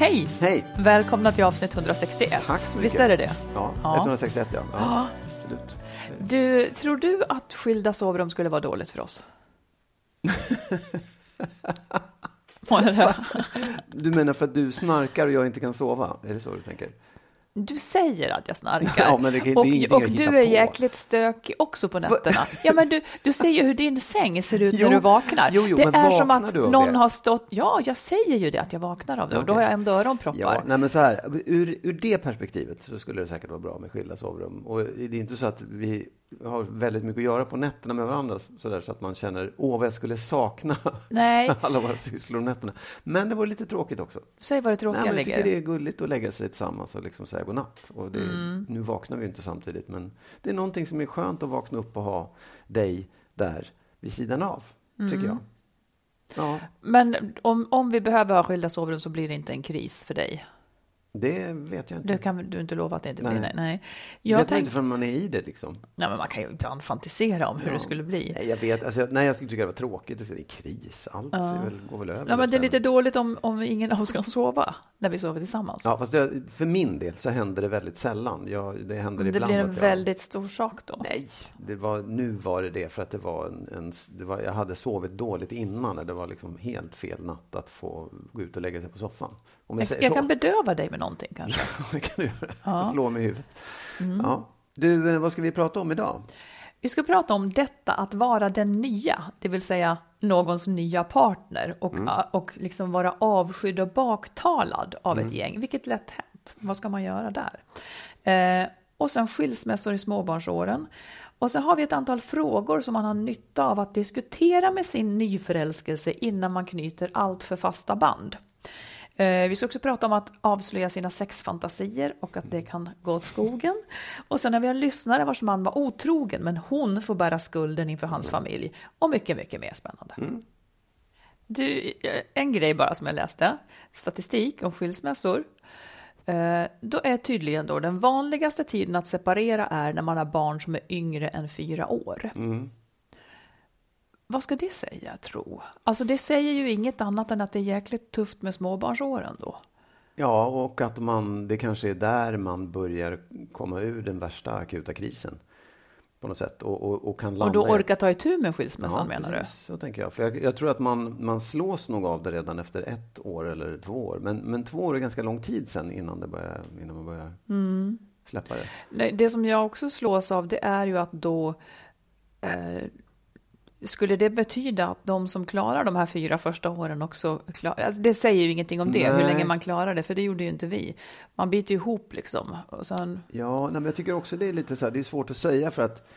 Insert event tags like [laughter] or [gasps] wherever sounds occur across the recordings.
Hej! Hej! Välkomna till avsnitt 161. Tack så mycket. Visst är det det? Ja, Ja. 161 ja. ja. Absolut. Du, tror du att skilda sovrum skulle vara dåligt för oss? [laughs] Du menar för att du snarkar och jag inte kan sova? Är det så du tänker? Du säger att jag snarkar. [laughs] Ja, det- det och ingenting och du är på. jäkligt stökig också på nätterna. Ja, men du, du ser ju hur din säng ser ut [laughs] Jo, när du vaknar. jo, jo, det är som att någon det? har stått... Ja, jag säger ju det, att jag vaknar av det. Och då har jag ändå öronproppar. Ja, nej men så här, ur, ur det perspektivet så skulle det säkert vara bra med skilda sovrum. Och det är inte så att vi har väldigt mycket att göra på nätterna med varandra så, där, så att man känner, åh vad jag skulle sakna Nej, [laughs] alla våra sysslor om nätterna. Men det var lite tråkigt också. säg vad det tråkiga Nej, men jag ligger. tycker det är gulligt att lägga sig tillsammans och liksom säga godnatt. Och det, Mm. Nu vaknar vi inte samtidigt, men det är någonting som är skönt att vakna upp och ha dig där vid sidan av, Mm. tycker jag. Ja, Men om, om vi behöver ha skilda sovrum så blir det inte en kris för dig. Det vet jag inte. Det kan du inte lova att det inte blir. Nej. Nej. Det Jag vet tänk, inte förrän man är i det liksom. nej, men man kan ju ibland fantisera om hur Ja. det skulle bli. Nej, jag vet. Alltså, jag- nej, jag skulle tycka det var tråkigt. Det är kris. Allt är väl, går väl över. Ja, men det är sen. lite dåligt om, om ingen av oss kan sova när vi sover tillsammans. Ja, fast det, för min del så händer det väldigt sällan. Jag, det händer det ibland blir en väldigt stor sak då. Nej, det var, nu var det det för att det var en, en det var, jag hade sovit dåligt innan. Det var liksom helt fel natt att få gå ut och lägga sig på soffan. Om jag, Jag, jag kan bedöva dig med någonting kanske. [laughs] det kan du göra. Ja. Mm. Slå i huvudet. Ja. Du, eh, vad ska vi prata om idag? Vi ska prata om detta att vara den nya, det vill säga någons nya partner och, och liksom vara avskydd och baktalad av ett gäng, vilket lätt hänt. Vad ska man göra där? Eh, och sen skilsmässor i småbarnsåren. Och så har vi ett antal frågor som man har nytta av att diskutera med sin nyförälskelse innan man knyter allt för fasta band. Eh, Vi ska också prata om att avslöja sina sexfantasier och att det kan gå åt skogen. Och sen har vi en lyssnare vars man var otrogen men hon får bära skulden inför hans familj. Och mycket, mycket mer spännande. Du, eh, en grej bara som jag läste. Statistik om skilsmässor. Eh, Då är tydligen då den vanligaste tiden att separera är när man har barn som är yngre än fyra år. Vad ska det säga, tro? Alltså det säger ju inget annat än att det är jäkligt tufft med småbarnsåren då. Ja, och att man, det kanske är där man börjar komma ur den värsta akuta krisen. På något sätt. Och, och, och kan landa Och då i- orka ta itu med skilsmässan menar precis, Så tänker jag. För jag, jag tror att man, man slås nog av det redan efter ett år eller två år. Men, men två år är ganska lång tid sen innan, det börjar, innan man börjar Mm. släppa det. du? Nej, Det som jag också slås av det är ju att då eh, skulle det betyda att de som klarar de här fyra första åren också klarar, alltså det säger ju ingenting om det, hur Nej. länge man klarar det, för det gjorde ju inte vi. Man biter ju ihop liksom. Och sen, Ja, nej, men jag tycker också det är lite så här, det är svårt att säga för att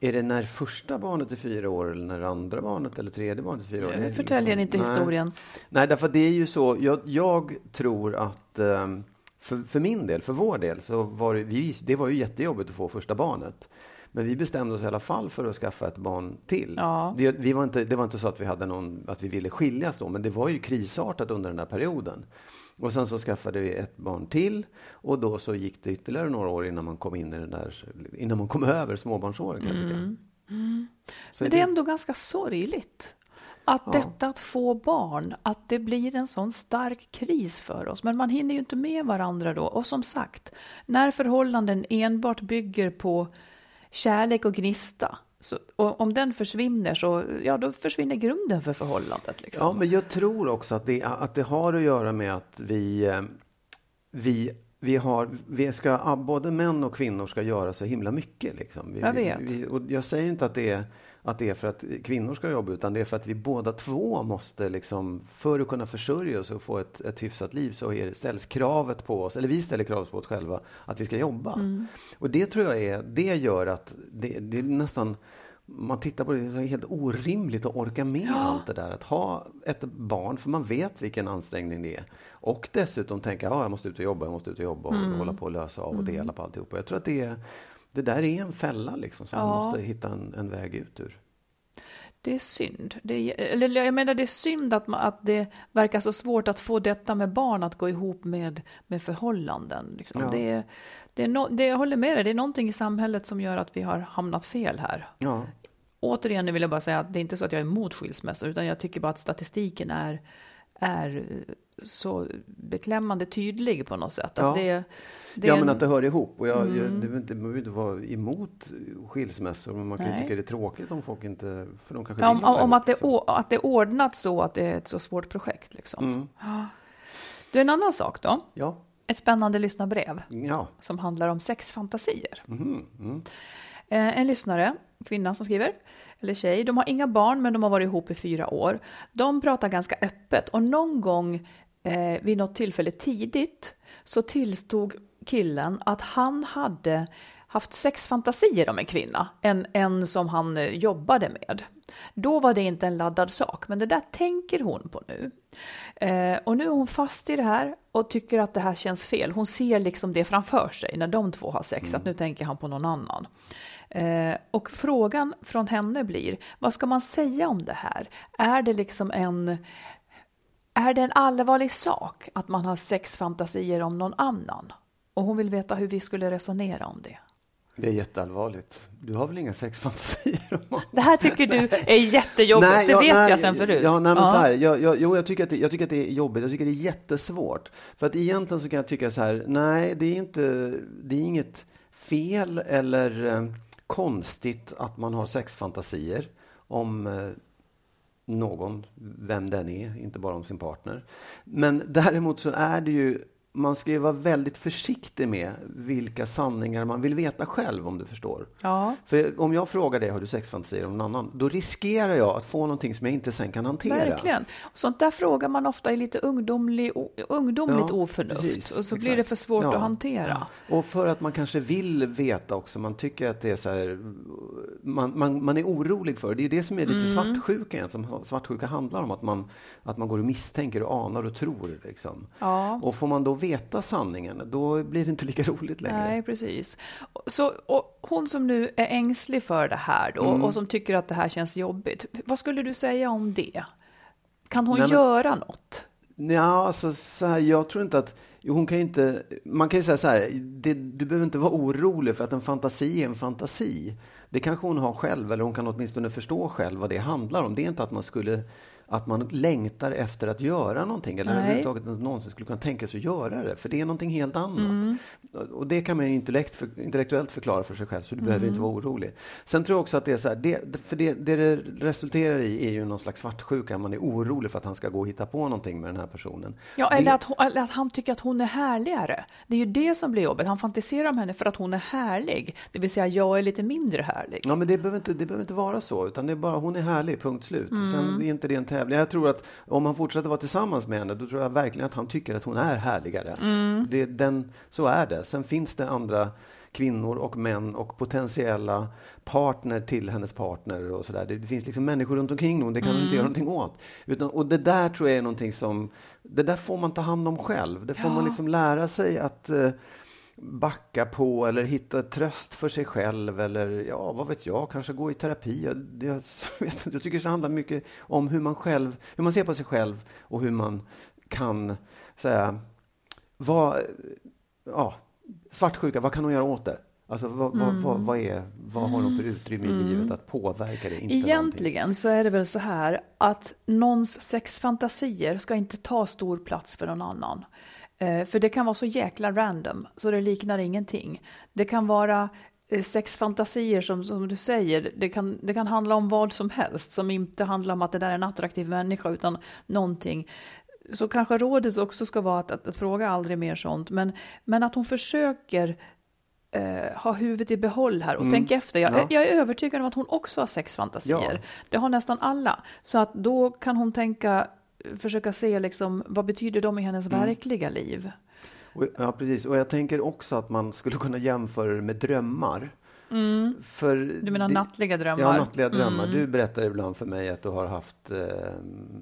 är det när första barnet är fyra år eller när andra barnet eller tredje barnet är fyra år? Är förtäljer inte historien. Nej, därför att det är ju så. Jag, jag tror att ehm, för, för min del, för vår del, så var det, vi, det var ju jättejobbigt att få första barnet. Men vi bestämde oss i alla fall för att skaffa ett barn till. Ja. Vi, vi var inte, det var inte så att vi, hade någon, att vi ville skiljas då, men det var ju krisartat under den där perioden. Och sen så skaffade vi ett barn till och då så gick det ytterligare några år innan man kom in i den där, innan man kom över småbarnsåren kan jag tycka. Mm. Så Men det är ändå ganska sorgligt. Att Ja. detta att få barn, att det blir en sån stark kris för oss. Men man hinner ju inte med varandra då. Och som sagt, när förhållanden enbart bygger på kärlek och gnista, så, och om den försvinner så ja, då försvinner grunden för förhållandet. Liksom. Ja, men jag tror också att det, att det har att göra med att vi, eh, vi, vi har, vi ska, både män och kvinnor ska göra så himla mycket. Liksom. Vi, Jag vet. Vi, och jag säger inte att det, är, att det är för att kvinnor ska jobba, utan det är för att vi båda två måste, liksom, för att kunna försörja oss och få ett, ett hyfsat liv, så är, ställs kravet på oss, eller vi ställer kravet på oss själva, att vi ska jobba. Och det tror jag är, det gör att det, det är nästan man tittar på det, det är helt orimligt att orka med allt det där. Att ha ett barn, för man vet vilken ansträngning det är. Och dessutom tänka, ja, jag måste ut och jobba, jag måste ut och jobba och hålla på och lösa av och dela på alltihopa. Jag tror att det, är, det där är en fälla liksom, som man Ja. måste hitta en, en väg ut ur. Det är synd. Det är, eller jag menar det är synd att, man, att det verkar så svårt att få detta med barn att gå ihop med, med förhållanden. Liksom. Ja. Det, det är no, det, jag håller med dig, det är någonting i samhället som gör att vi har hamnat fel här. Ja, Återigen vill jag bara säga att det är inte så att jag är emot skilsmässor, utan jag tycker bara att statistiken är, är eh, så beklämmande tydlig på något sätt. Ja. Att det, det ja men en- att det hör ihop. Och jag, jag, det behöver inte, man inte vara emot skilsmässor, men man kan ju Nej. tycka det är tråkigt om folk inte... För de kanske Ja, om, om att, det, liksom. att det är ordnat så att det är ett så svårt projekt. Liksom. Mm. Du, en annan sak då. Ja, Ett spännande lyssnarbrev ja. som handlar om sexfantasier. Mhm, mm. Eh, En lyssnare, kvinna som skriver, eller tjej, de har inga barn men de har varit ihop i fyra år. De pratar ganska öppet och någon gång eh, vid något tillfälle tidigt så tillstod killen att han hade haft sexfantasier om en kvinna, en, en som han eh, jobbade med. Då var det inte en laddad sak, men det där tänker hon på nu. Eh, och nu är hon fast i det här och tycker att det här känns fel. Hon ser liksom det framför sig när de två har sex, att nu tänker han på någon annan. Eh, och frågan från henne blir, vad ska man säga om det här? Är det liksom en är det en allvarlig sak att man har sexfantasier om någon annan? Och hon vill veta hur vi skulle resonera om det. Det är jätteallvarligt. Du har väl inga sexfantasier? om Det här tycker du är jättejobbigt, det ja, vet nej, jag sen förut. Ja, nej, men Ja. Så här, jag, jag, jo, jag, tycker att det, jag tycker att det är jobbigt. Jag tycker det är jättesvårt. För att egentligen så kan jag tycka så här, nej, det är inte, det är inget fel eller eh, konstigt att man har sexfantasier om eh, någon, vem den är, inte bara om sin partner. Men däremot så är det ju, man ska ju vara väldigt försiktig med vilka sanningar man vill veta själv, om du förstår. Ja, För om jag frågar dig, har du sexfantasier om någon annan? Då riskerar jag att få någonting som jag inte sen kan hantera. verkligen. Och sånt där frågar man ofta i lite ungdomlig, ungdomligt Ja, oförnuft. precis, och så blir exakt. det för svårt Ja. att hantera. Och för att man kanske vill veta också, man tycker att det är så här, man, man, man är orolig för, det är det som är lite Mm. svartsjuka som svartsjuka handlar om, att man, att man går och misstänker och anar och tror. Liksom. Ja. Och får man då veta sanningen, då blir det inte lika roligt längre. Nej, precis. Så, hon som nu är ängslig för det här då, Mm. och som tycker att det här känns jobbigt. Vad skulle du säga om det? Kan hon Nej, men- göra något? Ja, alltså, så här, jag tror inte att... Jo, hon kan inte... Man kan ju säga så här, det, du behöver inte vara orolig för att en fantasi är en fantasi. Det kanske hon har själv, eller hon kan åtminstone förstå själv vad det handlar om. Det är inte att man skulle att man längtar efter att göra någonting eller Nej. överhuvudtaget ens någonsin skulle kunna tänka sig att göra det. För det är någonting helt annat. Mm. Och det kan man intellekt för, intellektuellt förklara för sig själv, så du behöver Mm. inte vara orolig. Sen tror jag också att det är så här, det, för det, det det resulterar i är ju någon slags svartsjuka. Man är orolig för att han ska gå och hitta på någonting med den här personen. Ja, det, eller att, hon, eller att han tycker att hon är härligare. Det är ju det som blir jobbigt. Han fantiserar om henne för att hon är härlig. Det vill säga, jag är lite mindre härlig. Ja, men det behöver, inte, det behöver inte vara så, utan det är bara hon är härlig, punkt slut. Sen är inte det en tävling. Jag tror att om han fortsätter vara tillsammans med henne, då tror jag verkligen att han tycker att hon är härligare. Det, den, så är det. Sen finns det andra kvinnor och män och potentiella partner till hennes partner och sådär. Det finns liksom människor runt omkring hon, det kan hon inte göra någonting åt. Utan, och det där tror jag är någonting som, det där får man ta hand om själv. Det får man liksom lära sig att eh, backa på eller hitta tröst för sig själv eller ja, vad vet jag, kanske gå i terapi. Jag, jag, [laughs] vet, jag tycker det handlar mycket om hur man själv, hur man ser på sig själv och hur man kan säga, vad, ja, svartsjuka, vad kan hon göra åt det? Alltså vad, mm. vad, vad, vad, är, vad har de för utrymme i mm. livet att påverka det? Inte Egentligen någonting. så är det väl så här att någons sexfantasier ska inte ta stor plats för någon annan. Eh, för det kan vara så jäkla random så det liknar ingenting. Det kan vara eh, sexfantasier som, som du säger, det kan, det kan handla om vad som helst som inte handlar om att det där är en attraktiv människa utan någonting. Så kanske rådet också ska vara att, att, att fråga aldrig mer sånt, men, men att hon försöker eh, ha huvudet i behåll här och mm. tänk efter. Jag, ja. jag, är övertygad om att hon också har sexfantasier. Ja. Det har nästan alla. Så att då kan hon tänka, försöka se liksom, vad betyder de i hennes mm. verkliga liv? ja, precis. Och jag tänker också att man skulle kunna jämföra det med drömmar. Mm. För du menar det, nattliga drömmar? Ja, nattliga drömmar. Mm. Du berättar ibland för mig att du har haft eh,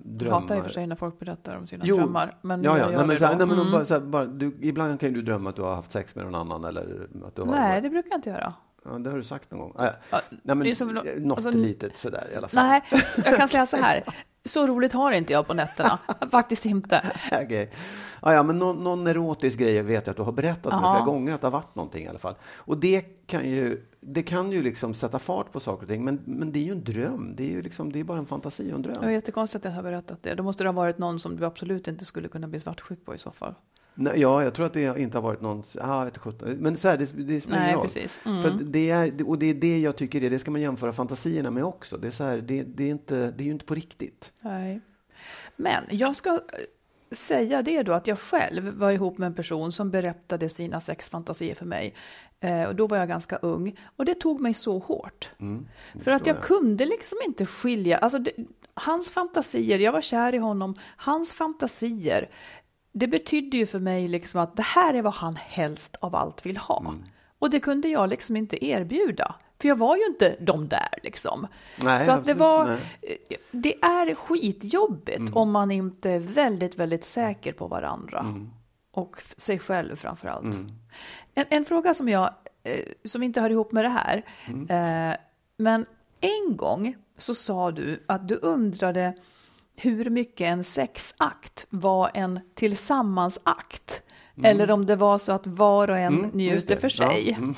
drömmar. Jag hatar i och för sig när folk berättar om sina jo, drömmar. Men ja, ja. Nej, men, så nej, men mm. bara, så här, bara, du, ibland kan ju du drömma att du har haft sex med någon annan. Eller att du har, nej, det brukar jag inte göra. Ja, det har du sagt någon gång. Ah, ja. nej, men, som, något alltså, litet sådär i alla fall. Nej, jag kan säga så här. [laughs] Så roligt har inte jag på nätterna. [laughs] Faktiskt inte. okay. ah, ja, men någon, någon erotisk grej vet jag att du har berättat för flera gånger att det har varit någonting i alla fall. Och det kan ju, det kan ju liksom sätta fart på saker och ting, men, men det är ju en dröm. Det är ju liksom, det är bara en fantasi och en dröm. Det är jättekonstigt att jag har berättat det. Då måste det ha varit någon som du absolut inte skulle kunna bli svartsjuk på i så fall. Nej, ja, jag tror att det inte har varit någon... Ah, vet inte, men så här, det, det spelar ingen roll. Precis. Mm. För det är, och det är det jag tycker är, det ska man jämföra fantasierna med också. Det är, så här, det, det, är, inte, det är ju inte på riktigt. Nej. Men jag ska säga det då att jag själv var ihop med en person som berättade sina sexfantasier för mig. Eh, och då var jag ganska ung. Och det tog mig så hårt. Mm, för att jag, jag, kunde liksom inte skilja. Alltså det, hans fantasier, jag var kär i honom, hans fantasier det betydde ju för mig liksom att det här är vad han helst av allt vill ha. Mm. Och det kunde jag liksom inte erbjuda. För jag var ju inte de där liksom. Nej, så att det var, nej. det är skitjobbigt mm. om man inte är väldigt, väldigt säker på varandra. Mm. Och sig själv framför allt. Mm. En, en, fråga som jag, eh, som inte hör ihop med det här. Mm. Eh, men en gång så sa du att du undrade hur mycket en sexakt var en tillsammansakt. Mm. Eller om det var så att var och en mm, njuter för sig. Ja. Mm.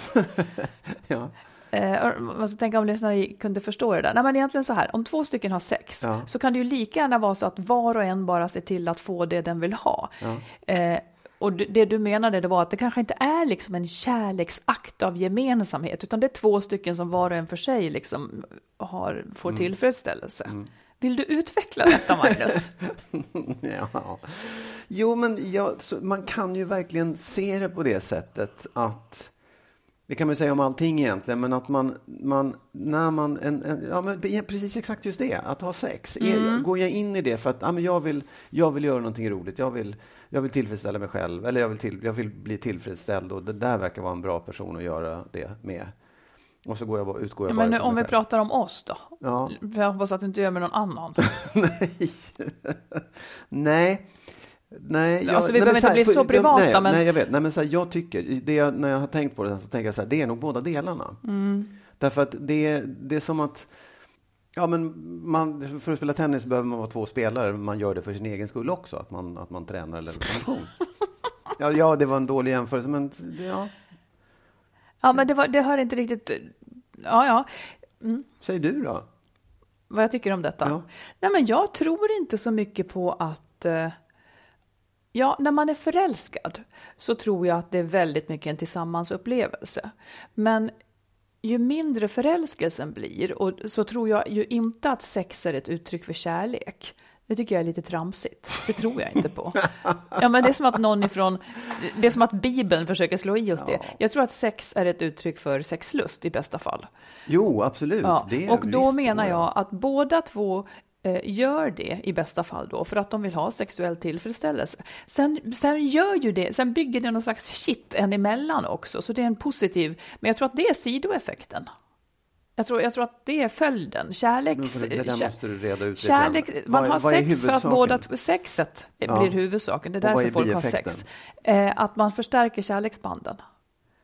[laughs] ja. Eh, man ska tänka om lyssnare kunde förstå det där. Nej, men egentligen så här, om två stycken har sex ja. så kan det ju lika gärna vara så att var och en bara ser till att få det den vill ha. Ja. Eh, och det du menade det var att det kanske inte är liksom en kärleksakt av gemensamhet utan det är två stycken som var och en för sig liksom har, får mm. tillfredsställelse. Mm. Vill du utveckla detta, Magnus? [laughs] ja. Jo, men ja, man kan ju verkligen se det på det sättet att det kan man säga om allting egentligen, men att man, man när man, en, en, ja men precis exakt just det, att ha sex. Mm. Är, går jag in i det för att ja, men jag, vill, jag vill göra någonting roligt, jag vill, jag vill tillfredsställa mig själv, eller jag vill, till, jag vill bli tillfredsställd och det där verkar vara en bra person att göra det med. Och så går jag utgår jag ja, bara Men om vi pratar om oss då? Ja. Jag hoppas att du inte gör med någon annan. [laughs] nej. nej. Nej, jag, alltså, vi nej, behöver inte bli så privata. Nej, men... nej, jag vet. Nej, men så här, jag tycker, det jag, när jag har tänkt på det så tänker jag så här, det är nog båda delarna. Mm. Därför att det, det är som att Ja, men man, för att spela tennis behöver man vara två spelare, man gör det för sin egen skull också, att man, att man tränar eller motion. [laughs] ja, ja, det var en dålig jämförelse, men ja, Ja, men det, var, det hör inte riktigt... Ja, ja. Mm. Säg du då. Vad jag tycker om detta? Ja. Nej, men jag tror inte så mycket på att... Eh, ja, när man är förälskad så tror jag att det är väldigt mycket en tillsammansupplevelse. Men ju mindre förälskelsen blir, och så tror jag ju inte att sex är ett uttryck för kärlek. Det tycker jag är lite tramsigt. Det tror jag inte på. [laughs] Ja, men det är som att någon ifrån, det är som att Bibeln försöker slå i oss det. Jag tror att sex är ett uttryck för sexlust i bästa fall. Jo, absolut. Ja. och då visst, menar jag att båda två eh, gör det i bästa fall då för att de vill ha sexuell tillfredsställelse. Sen, sen gör ju det, sen bygger det någon slags shit en emellan också, så det är en positiv, men jag tror att det är sidoeffekten. Jag tror, jag tror att det är följden. Kärleks... Det där måste du reda ut kärlek, man har sex för att båda sexet ja. blir huvudsaken. Det är därför är folk har sex. Eh, att man förstärker kärleksbanden.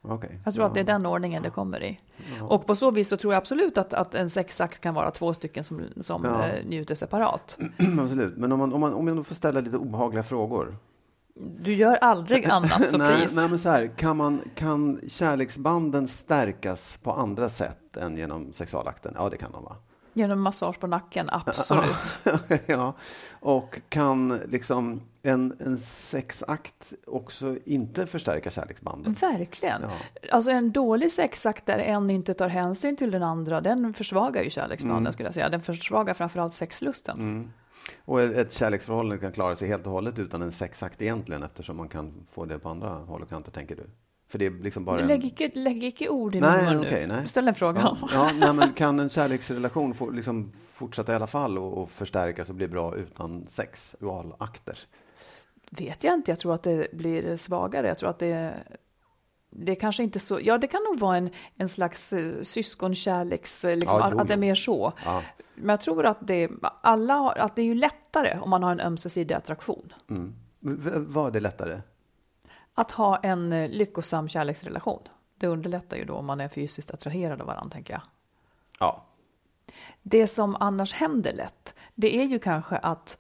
Okej. Jag tror att det är den ordningen det kommer i. Och på så vis så tror jag absolut att, att en sexakt kan vara två stycken som, som Ja. eh, njuter separat. [clears throat] Absolut. Men om, man, om, man, om jag får ställa lite obehagliga frågor. Du gör aldrig [laughs] annat, så nej, please. nej, men så här, kan, man, kan kärleksbanden stärkas på andra sätt än genom sexualakten? Ja, det kan de va? Genom massage på nacken, absolut. [laughs] ja. Och kan liksom en, en sexakt också inte förstärka kärleksbanden? Verkligen. Ja. Alltså en dålig sexakt där en inte tar hänsyn till den andra, den försvagar ju kärleksbanden Mm. skulle jag säga. Den försvagar framförallt sexlusten. Och ett ett kärleksförhållande kan klara sig helt och hållet utan en sexakt egentligen eftersom man kan få det på andra håll och kanter, tänker du? För det är liksom bara en... Lägg, icke, lägg icke ord i Nej, min mun nu. nej. Ställ en fråga. Ja, ja nej, men kan en kärleksrelation få, liksom fortsätta i alla fall och, och förstärkas och bli bra utan sexualakter? Vet jag inte, jag tror att det blir svagare. Jag tror att det, det kanske inte så, ja det kan nog vara en, en slags eh, syskonkärleks, eh, liksom, Ja, att, jo, att det är mer så. Ja. Men jag tror att det, alla, har- att det är ju lättare om man har en ömsesidig attraktion. Mm. V- Var det lättare? Att ha en eh, lyckosam kärleksrelation. Det underlättar ju då om man är fysiskt attraherad av varandra, tänker jag. Ja. Det som annars händer lätt, det är ju kanske att,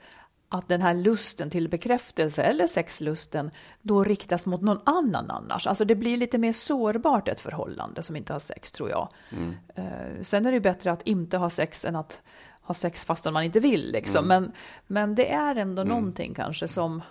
att den här lusten till bekräftelse eller sexlusten då riktas mot någon annan annars. Alltså det blir lite mer sårbart ett förhållande som inte har sex tror jag. Eh, sen är det ju bättre att inte ha sex än att ha sex fastän man inte vill liksom. Men, men det är ändå någonting kanske som,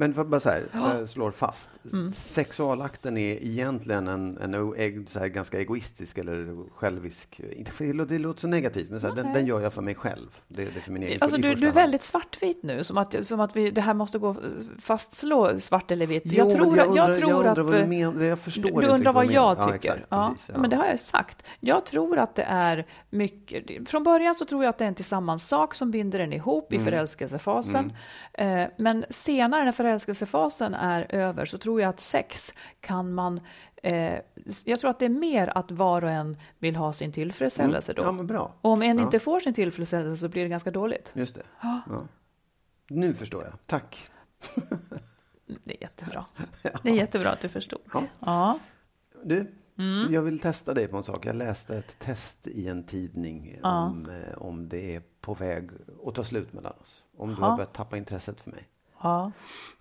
Men för bara så här, så jag slår fast. Mm. Sexualakten är egentligen en, en eg- så här, ganska egoistisk eller självisk. Inte för, det låter- det låter så negativt, men så här, den, den gör jag för mig själv. Det, det är för min egen Alltså du, du är väldigt svartvit nu, som att, som att vi, det här måste gå fastslå svart eller vitt. Jo, jag tror, jag att- jag undrar- tror jag undrar att... vad du eh, menar. Jag förstår du, du undrar vad du jag tycker. Ja, Ja, exakt, precis, Men det har jag sagt. Jag tror att det är mycket... Från början så tror jag att det är en tillsammans sak som binder en ihop Mm. i förälskelsefasen. Eh, men senare när förälskelsefasen är över så tror jag att sex kan man... Eh, jag tror att det är mer att var och en vill ha sin tillfredsställelse då. Ja, men bra. Och om en Ja. inte får sin tillfredsställelse så blir det ganska dåligt. Just det. Ja. Nu förstår jag. Tack. [laughs] Det är jättebra. [laughs] Det är jättebra att du förstod. Ja. Du, Mm. jag vill testa dig på en sak. Jag läste ett test i en tidning Ja. om, eh, om det är på väg att ta slut mellan oss. Om du Ja. har börjat tappa intresset för mig. Ja.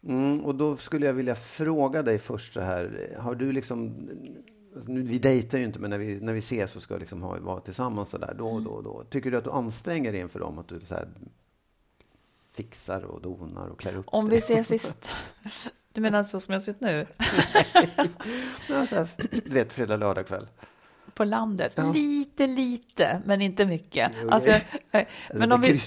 Mm, och då skulle jag vilja fråga dig först så här. Har du liksom... alltså Nu, vi dejtar ju inte, men när vi, när vi ses så ska vi liksom ha, vara tillsammans så där då och då och då. Tycker du att du anstränger dig inför dem? Att du så här fixar och donar och klär upp Om vi ses sist. [laughs] Du menar så som jag ser ut nu? [laughs] Ja, så här, du vet, fredag, lördag kväll. På landet? Ja. Lite, lite, men inte mycket. Jo, Alltså, jag- eh, [laughs] men, om vi,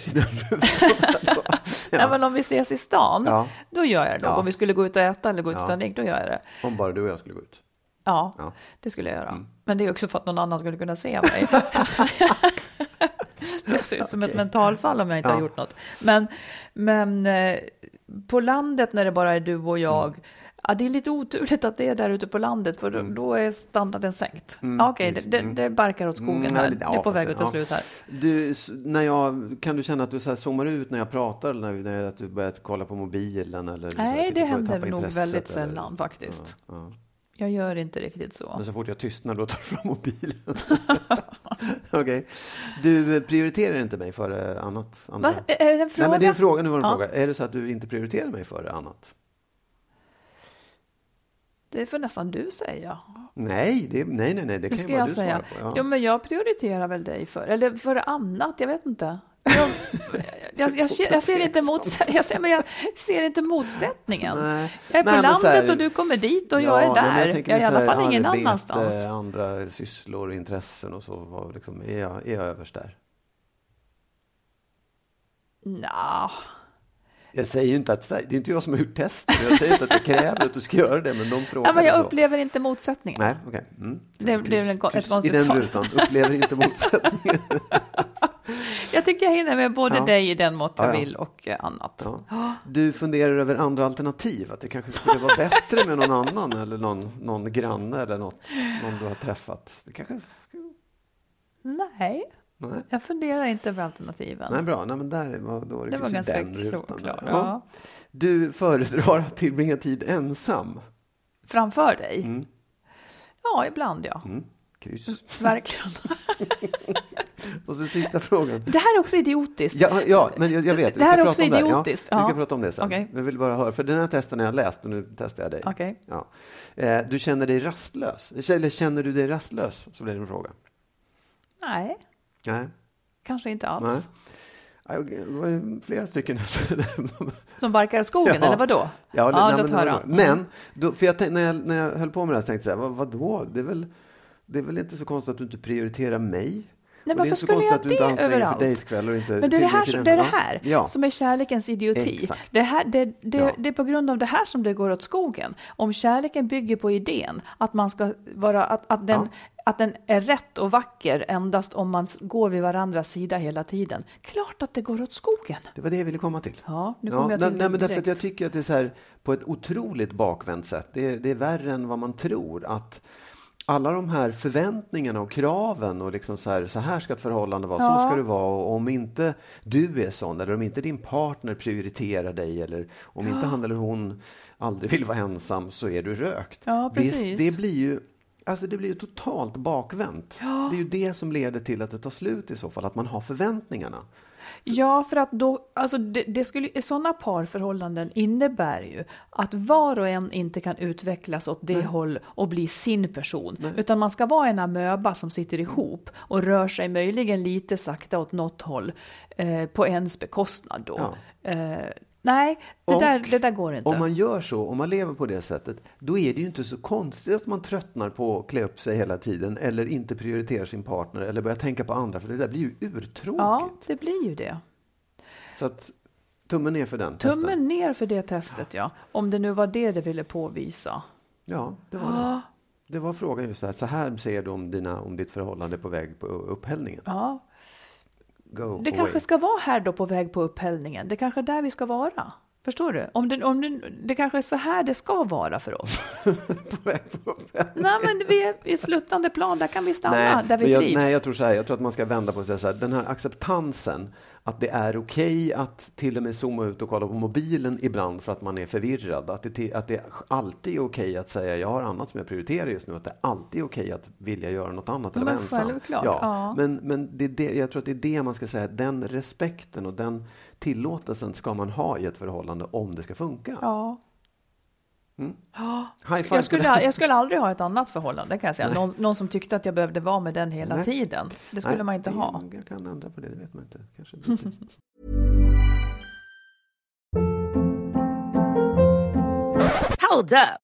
nej, men om ses i stan, Ja. då gör jag det. Ja. Om vi skulle gå ut och äta eller gå ut Ja. ta en drink, då gör jag det. Om bara du och jag skulle gå ut. Ja, Ja. det skulle jag göra. Mm. Men det är också för att någon annan skulle kunna se mig. [laughs] jag ser ut som ett Okej. mentalfall om jag inte har gjort något. Men, men eh, på landet när det bara är du och jag, Mm. Ja, det är lite oturligt att det är där ute på landet, för då, då är standarden sänkt. Mm, Okej, precis. det, det, Mm. det barkar åt skogen Mm, här. det är på väg att ta ja. slut här. Du, när jag, kan du känna att du så här zoomar ut när jag pratar eller när, när att du börjar kolla på mobilen? Eller Nej, att du det händer nog väldigt eller? sällan faktiskt. Ja, ja. Jag gör inte riktigt så. Men så fort jag tystnar då tar du fram mobilen. [laughs] Okej. Du eh, prioriterar inte mig före annat? Andra? Va? Är det en fråga? Nej, men det är en fråga. Nu var en Ja. fråga. Är det så att du inte prioriterar mig före annat? Det får nästan du säga. Nej, det, nej, nej, nej, det Hur kan ju bara jag du säga? svara på. Ja. Jo, men jag prioriterar väl dig för, eller för annat, jag vet inte. Jag, [laughs] jag, jag, ser- jag, ser, inte mots, jag, ser, men jag ser inte motsättningen. Nej. Jag är på Nej, landet här- och du kommer dit och Ja, jag är nej, där. Jag, tänker är i alla fall ingen arbete, annanstans. andra sysslor och intressen och så. Vad liksom, är, jag, är jag överst där? Nja, Jag säger ju inte att, det är inte jag som har gjort testet. Jag säger inte att jag kräver att du ska göra det, men de frågar ja, men jag så. upplever inte motsättningen. Nej, okej. Mm. Det blev en- ett konstigt I den svar. rutan, upplever inte motsättningen. [laughs] Jag tycker jag hinner med både Ja. dig i den mått jag Ja, ja. vill och eh, annat. Du funderar över andra alternativ? Att det kanske skulle vara bättre med någon annan eller någon, någon granne eller något, någon du har träffat? Det kanske... Nej, Nej, jag funderar inte över alternativen. Nej bra. Nej, men där var, då var det, det var ganska där. Ja. Ja. Du föredrar att tillbringa tid ensam? Framför dig? Mm. Ja, ibland ja. Mm, kryss. Verkligen. [laughs] Och så sista frågan. Det här är också idiotiskt. Ja, ja men jag, jag vet. Det här är också idiotiskt. Ja, vi ska prata om det sen. Okej. Jag vill bara höra, för den här testen har jag läst och nu testar jag dig. Okej. Ja. Eh, du känner dig rastlös? Eller känner du dig rastlös? Så blir det en fråga. Nej, Nej. kanske inte Nej. alls. Okej, Det var flera stycken här. [laughs] Som barkar i skogen, Ja. eller vad då? Ja, Ja, nej, låt men, höra. men då, för jag, tänk- när, jag, när jag höll på med det här så tänkte jag, vad, vadå? Det är, väl, det är väl inte så konstigt att du inte prioriterar mig? Nej, varför skulle jag det överallt? Men det är det här, som- det, är det här Ja. som är kärlekens idioti. Exakt. Det, här, det, det, Ja. det är på grund av det här som det går åt skogen. Om kärleken bygger på idén att, man ska vara, att, att, den, att den är rätt och vacker endast om man går vid varandras sida hela tiden. Klart att det går åt skogen. Det var det jag ville komma till. Ja, nu Ja, kommer jag nej, till nej, det men därför att jag tycker att det är så här på ett otroligt bakvänt sätt. Det det är värre än vad man tror. Att alla de här förväntningarna och kraven och liksom så här, så här ska ett förhållande vara, så Ja. ska det vara. Och om inte du är sån eller om inte din partner prioriterar dig eller om inte han eller hon aldrig vill vara ensam så är du rökt. Ja, det, det blir ju Alltså det blir ju totalt bakvänt. Det är ju det som leder till att det tar slut i så fall, att man har förväntningarna. Ja, för att då, alltså det, det skulle, sådana parförhållanden innebär ju att var och en inte kan utvecklas åt det håll och bli sin person. Utan man ska vara en amöba som sitter ihop och rör sig möjligen lite sakta åt något håll eh, på ens bekostnad då. Eh, nej, det Och där, det där går inte. Om man gör så, om man lever på det sättet, då är det ju inte så konstigt att man tröttnar på att klä upp sig hela tiden eller inte prioriterar sin partner eller börjar tänka på andra, för det där blir ju urtråkigt. ja, det blir ju det. Så att, tummen ner för den testen. Tummen ner för det testet, ja. Om det nu var det det ville påvisa. Ja, det var det. Det var frågan just så här, så här ser du om, dina, om ditt förhållande är på väg på upphällningen. Ja, Go Det away. kanske ska vara här då på väg på upphällningen. Det kanske är där vi ska vara. Förstår du? Om det, om det, det kanske är så här det ska vara för oss. [laughs] på väg på. Nej, men vi är i sluttande plan, där kan vi stanna, där vi jag, trivs. nej, jag tror så här, jag tror att man ska vända på det så här, den här acceptansen att det är okej att till och med zooma ut och kolla på mobilen ibland för att man är förvirrad. Att det, att det alltid är okej att säga jag har annat som jag prioriterar just nu. Att det alltid är okej att vilja göra något annat eller vara ensam. självklart, ja. ja. Men, men det det, jag tror att det är det man ska säga, den respekten och den tillåtelsen ska man ha i ett förhållande om det ska funka. Ja. Mm. Five Jag, skulle, jag skulle aldrig ha ett annat förhållande kan jag säga. Någon, någon som tyckte att jag behövde vara med den hela Nej. tiden. Det skulle Nej, man inte det- ha. Jag kan ändra på det, det vet man inte. Kanske Hold up.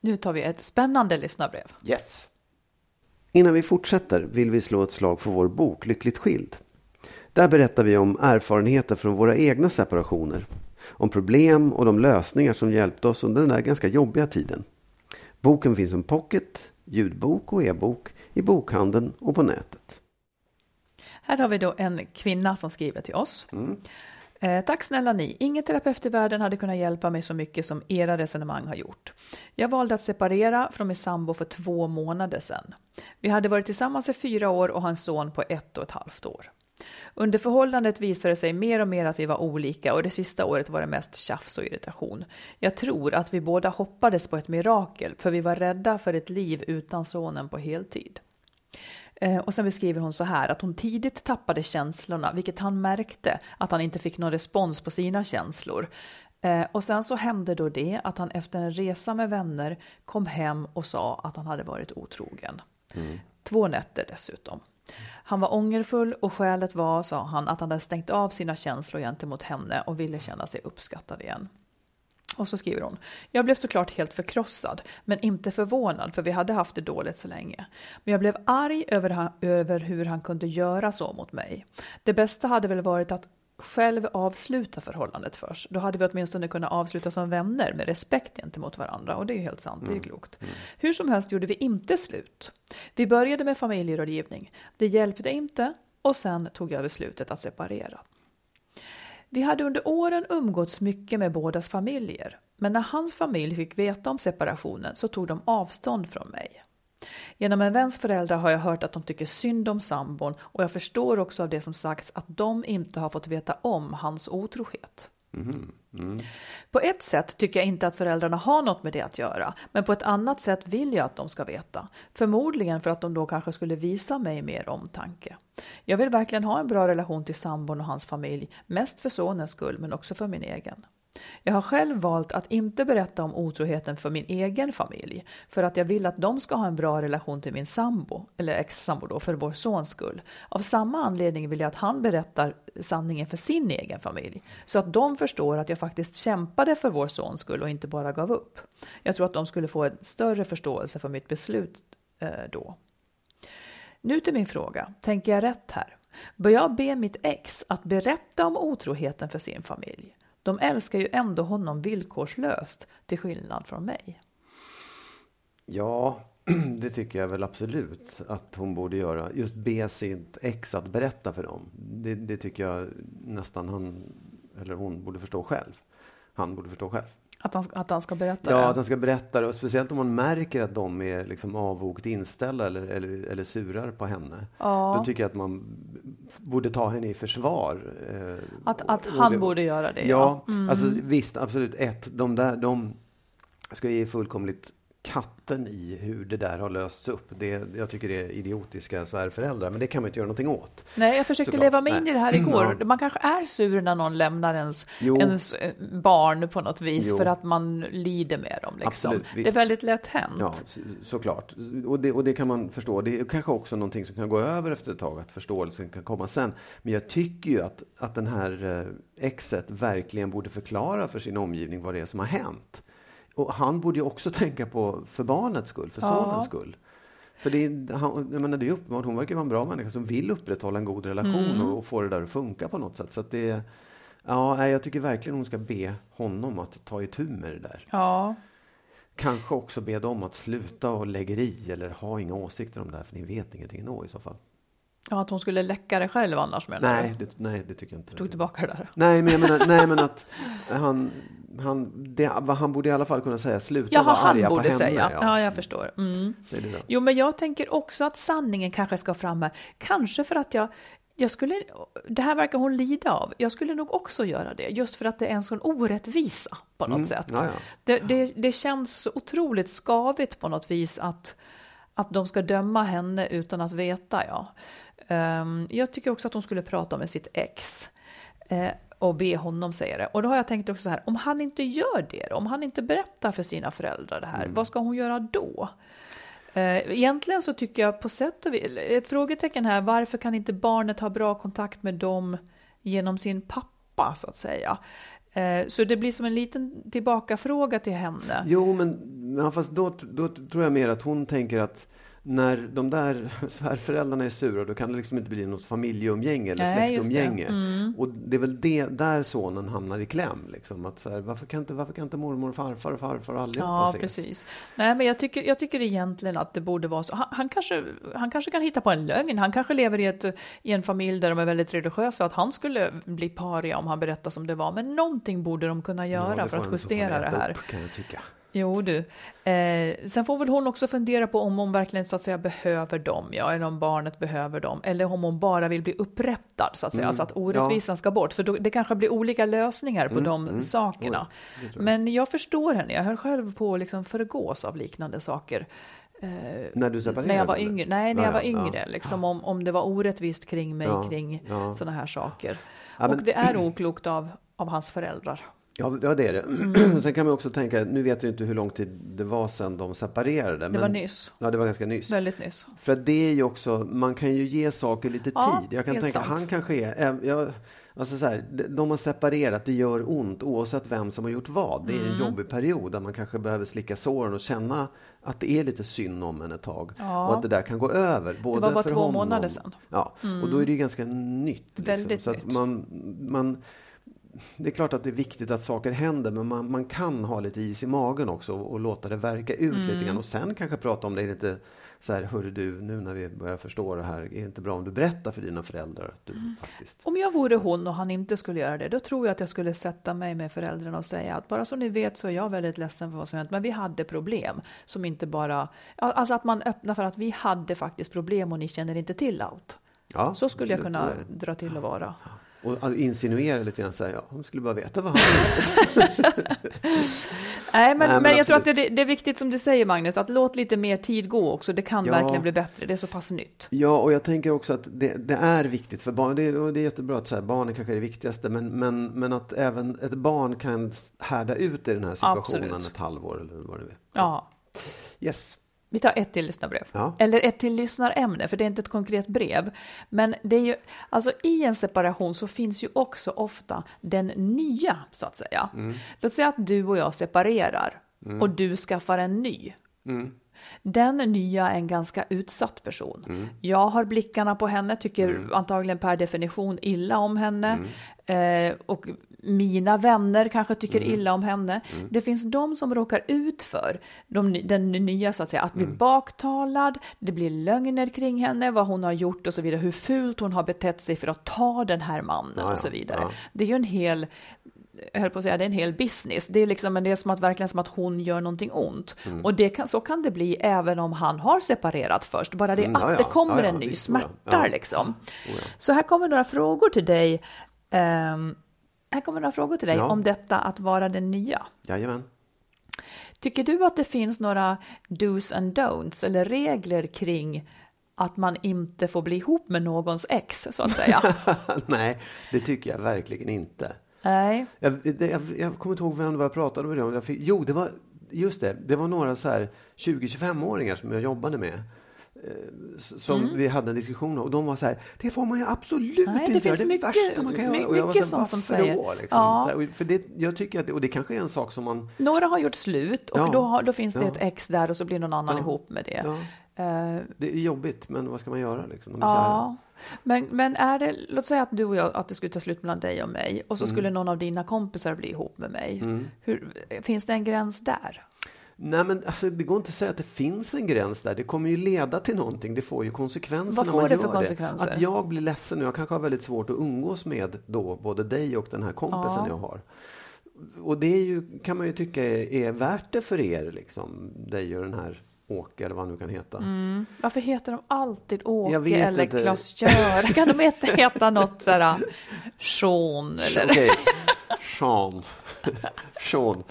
Nu tar vi ett spännande lyssnarbrev. Yes. Innan vi fortsätter vill vi slå ett slag för vår bok Lyckligt skild. Där berättar vi om erfarenheter från våra egna separationer. Om problem och de lösningar som hjälpte oss under den där ganska jobbiga tiden. Boken finns som pocket, ljudbok och e-bok i bokhandeln och på nätet. Här har vi då en kvinna som skriver till oss. Eh, tack snälla ni. Ingen terapeut i världen hade kunnat hjälpa mig så mycket som era resonemang har gjort. Jag valde att separera från min sambo för två månader sedan. Vi hade varit tillsammans i fyra år och har en son på ett och ett halvt år. Under förhållandet visade det sig mer och mer att vi var olika och det sista året var det mest tjafs och irritation. Jag tror att vi båda hoppades på ett mirakel för vi var rädda för ett liv utan sonen på heltid. Eh, Och sen beskriver hon så här att hon tidigt tappade känslorna, vilket han märkte att han inte fick någon respons på sina känslor. Eh, Och sen så hände då det att han efter en resa med vänner kom hem och sa att han hade varit otrogen. Två nätter dessutom. Han var ångerfull och skälet var, sa han, att han hade stängt av sina känslor gentemot henne och ville känna sig uppskattad igen. Och så skriver hon. Jag blev såklart helt förkrossad, men inte förvånad för vi hade haft det dåligt så länge. Men jag blev arg över, ha- över hur han kunde göra så mot mig. Det bästa hade väl varit att själv avsluta förhållandet först. Då hade vi åtminstone kunnat avsluta som vänner med respekt gentemot varandra. Och det är ju helt sant, det är klokt. Hur som helst gjorde vi inte slut. Vi började med familjerådgivning. Det hjälpte inte och sen tog jag beslutet att separera. Vi hade under åren umgåtts mycket med bådas familjer, men när hans familj fick veta om separationen så tog de avstånd från mig. Genom en väns föräldrar har jag hört att de tycker synd om sambon och jag förstår också av det som sagts att de inte har fått veta om hans otrohet. Mm-hmm. Mm. På ett sätt tycker jag inte att föräldrarna har något med det att göra, men på ett annat sätt vill jag att de ska veta. Förmodligen för att de då kanske skulle visa mig mer omtanke. Jag vill verkligen ha en bra relation till sambon och hans familj, mest för sonens skull men också för min egen. Jag har själv valt att inte berätta om otroheten för min egen familj, för att jag vill att de ska ha en bra relation till min sambo, eller ex-sambo då, för vår sons skull. Av samma anledning vill jag att han berättar sanningen för sin egen familj, så att de förstår att jag faktiskt kämpade för vår sons skull och inte bara gav upp. Jag tror att de skulle få en större förståelse för mitt beslut eh, då. Nu till min fråga, tänker jag rätt här? Bör jag be mitt ex att berätta om otroheten för sin familj? De älskar ju ändå honom villkorslöst, till skillnad från mig. Ja, [clears throat] det tycker jag väl absolut att hon borde göra. Just be sitt ex att berätta för dem. Det, det tycker jag nästan han eller hon borde förstå själv. Han borde förstå själv. Att han, att han ska berätta Ja, det? att han ska berätta det. Och speciellt om man märker att de är liksom avvokt inställda eller, eller, eller surar på henne. Ja. Då tycker jag att man borde ta henne i försvar. eh, Att, att han det- borde göra det? Ja, Mm. alltså visst, absolut. Ett, de där, de ska ge fullkomligt katten i hur det där har lösts upp. Det, jag tycker det är idiotiska svärföräldrar, men det kan man inte göra någonting åt. Nej, jag försökte Såklart. leva mig in i det här igår. Ja. Man kanske är sur när någon lämnar ens, ens eh, barn på något vis Jo. för att man lider med dem. Liksom. Absolut, det är väldigt lätt hänt. Ja, så- såklart. Och det, och det kan man förstå. Det är kanske också någonting som kan gå över efter ett tag, att förståelsen kan komma sen. Men jag tycker ju att, att den här eh, exet verkligen borde förklara för sin omgivning vad det är som har hänt. Och han borde ju också [laughs] tänka på för barnets skull, för Ja. sonens skull. För det är, han, jag menar, det är uppenbart, hon verkar vara en bra människa som vill upprätthålla en god relation Mm. och, och få det där att funka på något sätt. Så det, ja, jag tycker verkligen hon ska be honom att ta itu med det där. Ja. Kanske också be dem att sluta och lägga i eller ha inga åsikter om det här, för ni vet ingenting ändå i så fall. Ja, att hon skulle läcka det själv annars menar Nej, du? det, nej, det tycker jag inte. Tog tillbaka det där. Nej, men jag menar, nej, men att han, han, det, han borde i alla fall kunna säga sluta Jaha, vara arga på borde henne. säga. Ja. jag förstår. Mm. Jo, men jag tänker också att sanningen kanske ska fram här. Kanske för att jag, jag skulle, det här verkar hon lida av. Jag skulle nog också göra det, just för att det är en sån orättvisa på något Mm, sätt. ja, ja. Det, det, det känns otroligt skavigt på något vis att, att de ska döma henne utan att veta. Ja. Ehm, jag tycker också att hon skulle prata med sitt ex. eh, och be honom säga det. Och då har jag tänkt också så här, om han inte gör det, om han inte berättar för sina föräldrar det här, Mm. vad ska hon göra då? Eh, Egentligen så tycker jag på sätt och vis, ett frågetecken här, varför kan inte barnet ha bra kontakt med dem genom sin pappa så att säga? Eh, Så det blir som en liten tillbakafråga till henne. Jo, men ja, fast då, då tror jag mer att hon tänker att när de där [laughs] svärföräldrarna är sura, då kan det liksom inte bli något familjeumgänge eller Nej, just det. släktumgänge. Mm. Och det är väl det, där sonen hamnar i kläm. Liksom. Att så här, varför, kan inte, varför kan inte mormor och farfar och farfar och allihopa Ja, ses? precis. Nej, men jag tycker, jag tycker egentligen att det borde vara så. Han, han, kanske, han kanske kan hitta på en lögn. Han kanske lever i, ett, i en familj där de är väldigt religiösa. Att han skulle bli paria om han berättar som det var. Men någonting borde de kunna Ja, göra det för att justera det här. Upp, kan jag tycka. Jo du. Eh, sen får väl hon också fundera på om hon verkligen så att säga behöver dem, ja, eller om barnet behöver dem, eller om hon bara vill bli upprättad så att säga, Mm. så att orättvisan ska bort. För då, det kanske blir olika lösningar på Mm, de mm. sakerna. Oj, jag. Men jag förstår henne, jag höll själv på att liksom förgås av liknande saker. Eh, När du separerade? när jag var yngre, nej, när Ja, jag var ja, yngre, ja. liksom om, om det var orättvist kring mig, Ja, kring ja. sådana här saker. Ja, men- Och det är oklokt av, av hans föräldrar. Ja, ja, det är det. Mm. [clears throat] Sen kan man också tänka, nu vet jag inte hur lång tid det var sedan de separerade. Det men, var nyss, Ja, det var ganska nyss. väldigt nyss. För det är ju också, man kan ju ge saker lite Ja, tid. Jag kan tänka, sant. han kanske är, jag, alltså så här, de- har separerat, det gör ont oavsett vem som har gjort vad. Det är en Mm. jobbig period där man kanske behöver slicka såren och känna att det är lite synd om en ett tag. Ja. Och att det där kan gå över. Både var bara för två honom, månader sedan. Ja, och då är det ju ganska nytt. Liksom. Väldigt så att nytt. man, man det är klart att det är viktigt att saker händer, men man, man kan ha lite is i magen också och, och låta det verka ut lite Mm. grann. Och sen kanske prata om det. Är det inte så här, hörru du, nu när vi börjar förstå det här, är det inte bra om du berättar för dina föräldrar att du Mm. faktiskt... Om jag vore hon och han inte skulle göra det, då tror jag att jag skulle sätta mig med föräldrarna och säga att bara så ni vet så är jag väldigt ledsen för vad som hänt, men vi hade problem som inte bara, alltså att man öppnar för att vi hade faktiskt problem och ni känner inte till allt. Ja, Så skulle jag kunna dra till och vara. Och insinuera lite grann, så här, ja, de skulle bara veta vad han [laughs] Nej, men, men men, jag tror att det, det är viktigt som du säger Magnus, att låt lite mer tid gå också. Det kan Ja. verkligen bli bättre, det är så pass nytt. Ja, och jag tänker också att det, det är viktigt för barn. Det, och det är jättebra att så här, barnen kanske är det viktigaste, men, men, men att även ett barn kan härda ut i den här situationen Absolut. ett halvår eller vad det är. Ja. Yes. Vi tar ett till lyssnarbrev. Ja. Eller ett till lyssnarämne, för det är inte ett konkret brev. Men det är ju, alltså i en separation så finns ju också ofta den nya, så att säga. Mm. Låt säga att du och jag separerar och du skaffar en ny. Mm. Den nya är en ganska utsatt person. Mm. Jag har blickarna på henne, tycker antagligen per definition illa om henne. Mm. Eh, och mina vänner kanske tycker Mm. illa om henne. Det finns de som råkar ut för de, den nya, så att säga, att bli Mm. baktalad, det blir lögner kring henne, vad hon har gjort och så vidare, hur fult hon har betett sig för att ta den här mannen Ja, ja, och så vidare. ja. Det är ju en hel jag höll på att säga, det är en hel business. Det är liksom, men det är som att, verkligen som att hon gör någonting ont. Mm. Och det kan, så kan det bli även om han har separerat först. Bara det Mm, att ja, ja. det kommer Ja, ja, en ny visst, ja. Ja. liksom. Oh, ja. Så här kommer några frågor till dig. Ehm, här kommer några frågor till dig Ja. om detta att vara den nya. Jajamän. Tycker du att det finns några dos and don'ts eller regler kring att man inte får bli ihop med någons ex så att säga? [laughs] Nej, det tycker jag verkligen inte. Nej. Jag, jag, jag kommer inte ihåg vem det var jag pratade med det. Jag fick, jo, det var, just det, det var några så här 20-25-åringar som jag jobbade med. Som vi hade en diskussion om och de var så här, det får man ju absolut Mm. Nej, det inte göra, det är mycket- värsta man kan göra. Och jag var så här, som "Varför säger." Då, liksom? Ja. Här, För det, jag tycker att, det- och det kanske är en sak som man, Några har gjort slut och Ja. då, har, då finns det Ja. ett ex där och så blir någon annan ihop med det. Eh, det är jobbigt, men vad ska man göra liksom? Ja. Men, men är det, låt säga att du och jag, att det skulle ta slut mellan dig och mig och så skulle någon av dina kompisar bli ihop med mig. Mm. Hur, finns det en gräns där? Nej, men alltså, det går inte att säga att det finns en gräns där. Det kommer ju leda till någonting. Det får ju konsekvenser Vad när får man det gör för konsekvenser? Att jag blir ledsen och jag kanske har väldigt svårt att umgås med då både dig och den här kompisen Ja. jag har. Och det ju, kan man ju tycka är, är värt det för er, liksom, dig och den här Åke eller vad han nu kan heta. Varför heter de alltid Åke eller. Klas-Göran? Kan de inte heta något sådär Sean eller? Okej, Sean. Sean.